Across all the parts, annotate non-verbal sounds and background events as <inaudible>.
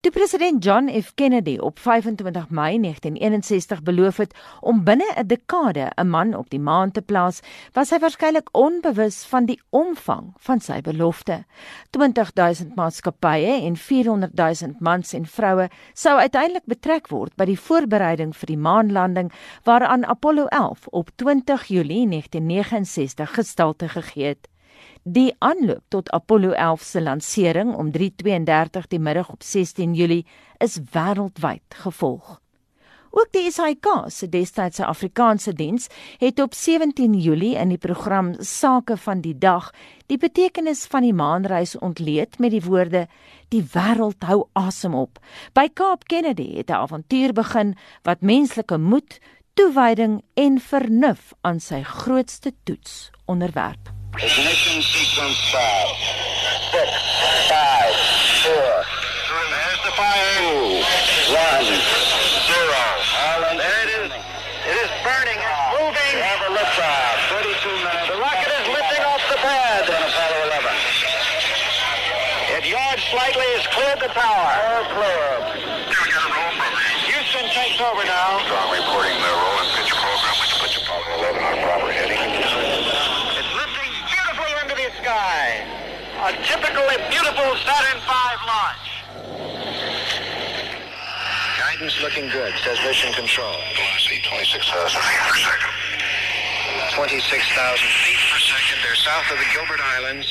Toe president John F Kennedy op 25 Mei 1961 beloof het om binne 'n dekade 'n man op die maan te plaas, was hy waarskynlik onbewus van die omvang van sy belofte. 20000 maatskappye en 400000 mans en vroue sou uiteindelik betrek word by die voorbereiding vir die maanlanding waaraan Apollo 11 op 20 Julie 1969 gestalte gegee het. Die aanloop tot Apollo 11 se lansering om 3:32 die middag op 16 Julie is wêreldwyd gevolg. Ook die SAIK se destydse Afrikaanse diens het op 17 Julie in die program Sake van die dag die betekenis van die maanreis ontleed met die woorde die wêreld hou asem op. By Kaap Kennedy het 'n avontuur begin wat menslike moed, toewyding en vernuf aan sy grootste toets onderwerp. Ignition sequence start. Six, five, four. There's the fire. Two, one, zero. All in there it is. It is burning. It's moving. We have a liftoff. 32 minutes. The rocket is lifting off the pad. On Apollo 11. It yards slightly. It's cleared the tower. All clear. We got a roll program. Houston takes over now. Strong reporting the roll and pitch program, which puts Apollo 11 on proper heading. It's lifting beautifully into the sky. A typically beautiful Saturn V launch. Guidance looking good, says mission control. Velocity 26,000 feet per second. 26,000 feet per second. They're south of the Gilbert Islands,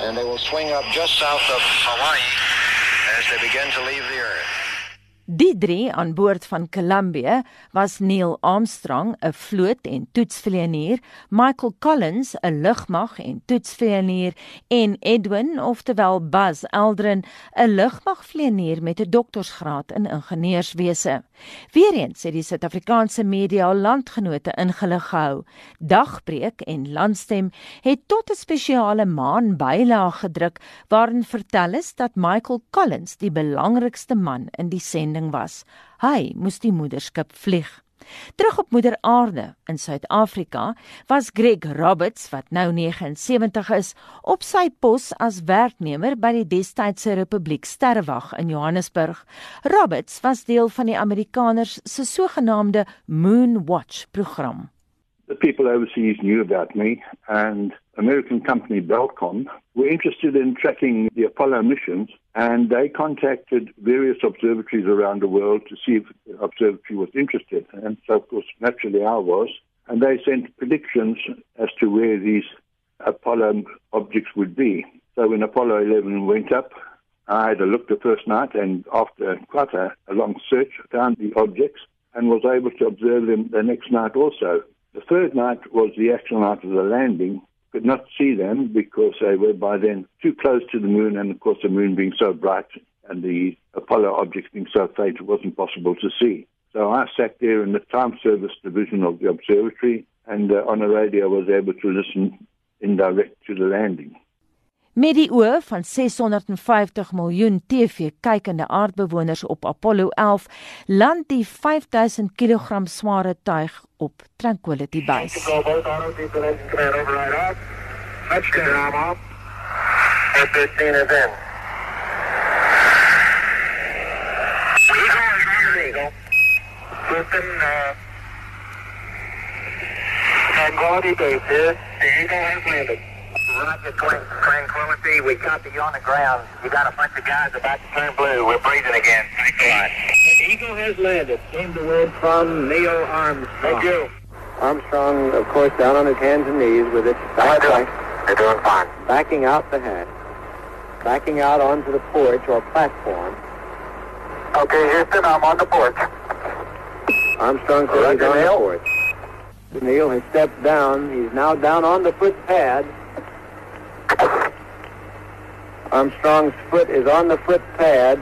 and they will swing up just south of Hawaii as they begin to leave the Earth. Die drie aan boord van Columbia was Neil Armstrong, 'n vloot- en toetsvlieënier, Michael Collins, 'n lugmag- en toetsvlieënier en Edwin, oftewel Buzz Aldrin, 'n lugmagvlieënier met 'n doktorsgraad in ingenieurswese. Weereens het die Suid-Afrikaanse media landgenote ingelig gehou. Dagbreek en Landstem het tot 'n spesiale maan bylaag gedruk waarin vertel is dat Michael Collins die belangrikste man in die sending was. Hy moes die moederskip vlieg. Terug op moeder aarde in Suid-Afrika was Greg Roberts wat nou 79 is op sy pos as werknemer by die destydse Republiek Sterrewag in Johannesburg. Roberts was deel van die Amerikaners se sogenaamde Moon Watch program. the people overseas knew about me, and American company Belcon were interested in tracking the Apollo missions, and they contacted various observatories around the world to see if the observatory was interested. And so, of course, naturally I was, and they sent predictions as to where these Apollo objects would be. So when Apollo 11 went up, I had a look the first night, and after quite a, a long search, found the objects and was able to observe them the next night also. The third night was the actual night of the landing. Could not see them because they were by then too close to the moon, and of course, the moon being so bright and the Apollo objects being so faint, it wasn't possible to see. So I sat there in the time service division of the observatory, and uh, on a radio, was able to listen in direct to the landing. Met die oë van 650 miljoen TV-kykende aardbewoners op Apollo 11, land die 5000 kg sware tuig op Tranquility Base. Go both auto diesel engine command override off. Touchdown off. F-15 is in. Eagle is on Eagle. Houston, uh, Tranquility Base here. The Eagle has landed. Roger, Tran- Tranquility. We copy you on the ground. You got a bunch of guys about to turn blue. We're breathing again. Thanks a lot. The Eagle has landed. Came the word from Neil Armstrong. Thank you. Armstrong, of course, down on his hands and knees with it How are back, they doing? They're doing fine. backing out the hatch, backing out onto the porch or platform. Okay, Houston, I'm on the porch. Armstrong says he's Roger, on the Neil. porch. Neil has stepped down. He's now down on the foot pad. Armstrong's foot is on the foot pad.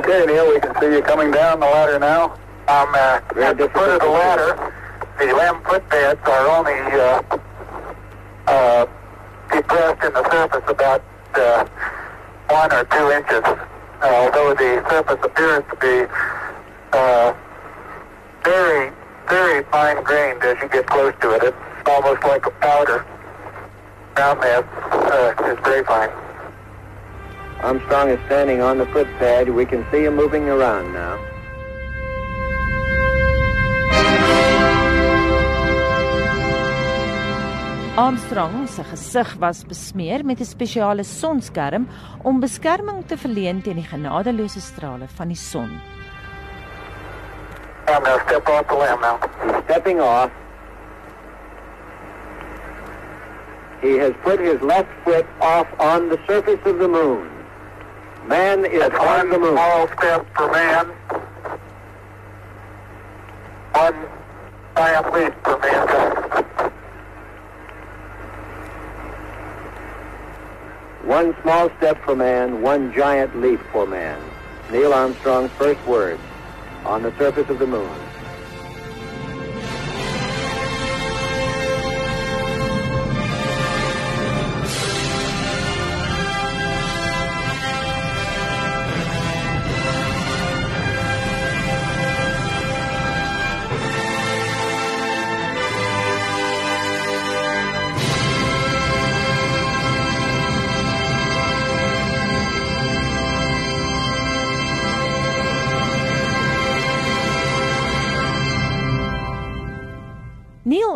Okay, Neil, we can see you coming down the ladder now. I'm uh, Very at the foot of the ladder. The lamb footpads are only uh, uh, depressed in the surface about uh, one or two inches, uh, although the surface appears to be uh, very, very fine-grained as you get close to it. It's almost like a powder. Ground mass uh, very fine. Armstrong is standing on the footpad. We can see him moving around now. Armstrong se gesig was besmeer met 'n spesiale sonskerm om beskerming te verleen teen die genadeloose strale van die son. I'm to step off the limb now. He's stepping off. He has put his left foot off on the surface of the moon. Man is It's on the moon. small step for man, one giant leap for mankind. One small step for man, one giant leap for man. Neil Armstrong's first words on the surface of the moon.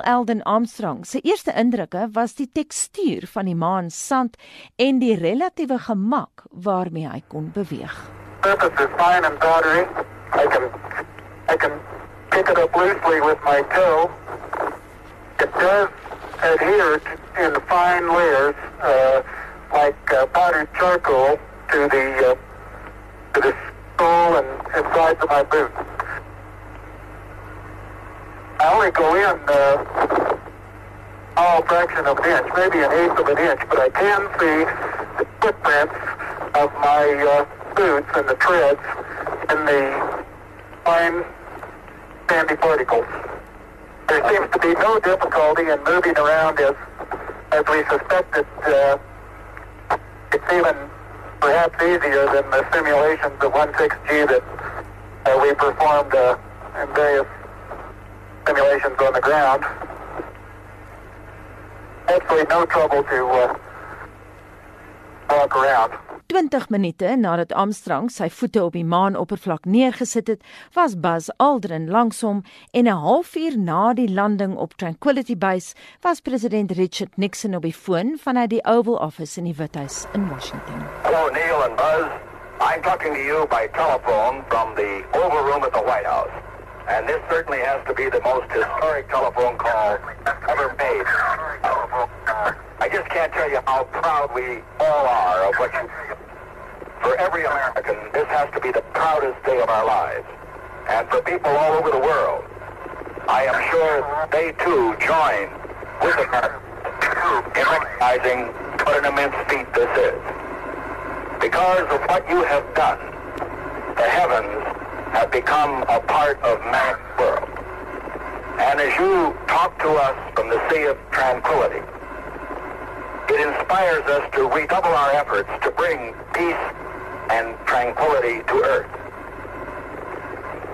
Eldon Armstrong se eerste indrukke was die tekstuur van die maan sand en die relatiewe gemak waarmee hy kon beweeg. Surface is fine and powdery. I can I can pick it up loosely with my toe. It does adhere in fine layers, uh, like uh, powdered charcoal, to the uh, to the sole and, sides of my boots. I only go in uh, all fraction of an inch, maybe an eighth of an inch, but I can see the footprints of my uh, boots and the treads in the fine sandy particles. There seems to be no difficulty in moving around as as we suspected. Uh, it's even perhaps easier than the simulations of 16G that uh, we performed uh, in various simulations on the ground. Absolutely no trouble to uh, walk around. 20 minute nadat Armstrong sy voete op die maanoppervlak neergesit het, was Buzz Aldrin langs hom en 'n halfuur na die landing op Tranquility Base was president Richard Nixon op die foon vanuit die Oval Office in die Withuis in Washington. Hello, Neil and Buzz. I'm talking to you by telephone from the Oval Room at the White House. And this certainly has to be the most historic telephone call ever made. I just can't tell you how proud we all are of what you... For every American, this has to be the proudest day of our lives. And for people all over the world, I am sure they too join with us in recognizing what an immense feat this is because of what you have done, the heavens have become a part of man's world. And as you talk to us from the sea of tranquility, it inspires us to redouble our efforts to bring peace and tranquility to earth.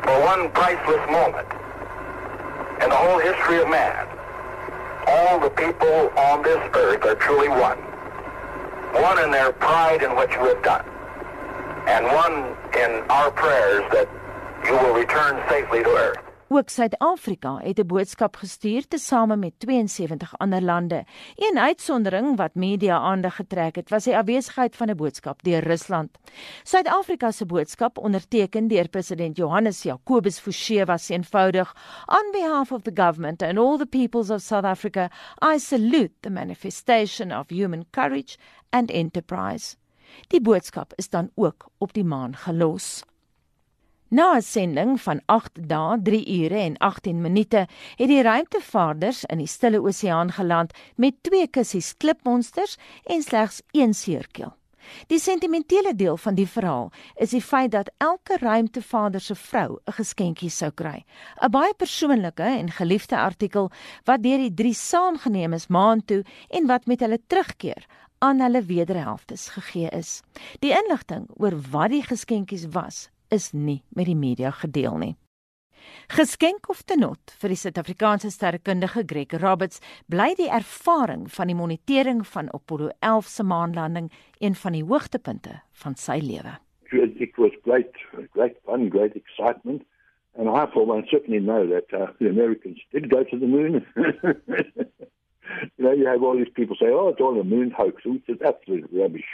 For one priceless moment in the whole history of man, all the people on this earth are truly one. One in their pride in what you have done, and one in our prayers that you will return safely to earth. Ook Suid-Afrika het 'n boodskap gestuur tesame met 72 ander lande. Een uitsondering wat media aandag getrek het, was die afwesigheid van 'n boodskap deur Rusland. Suid-Afrika se boodskap, onderteken deur president Johannes Jacobus Forshey, was eenvoudig: "On behalf of the government and all the peoples of South Africa, I salute the manifestation of human courage and enterprise." Die boodskap is dan ook op die maan gelos. Na 'n sending van 8 dae, 3 ure en 18 minute, het die ruimtevaarders in die Stille Oseaan geland met twee kussies klipmonsters en slegs een seerkeel. Die sentimentele deel van die verhaal is die feit dat elke ruimtevaarder se vrou 'n geskenkie sou kry. 'n Baie persoonlike en geliefde artikel wat deur die drie saamgeneem is maan toe en wat met hulle terugkeer aan hulle wederhelftes gegee is. Die inligting oor wat die geskenkies was, is nie met die media gedeel nie. Geskenk of te not vir die Suid-Afrikaanse sterrekundige Greg Roberts bly die ervaring van die monitering van Apollo 11 se maanlanding een van die hoogtepunte van sy lewe. It was great, great fun, great excitement. And I, for one, certainly know that uh, the Americans did go to the moon. <laughs> you know, you have all these people say, oh, it's all a moon hoax, which is absolute rubbish.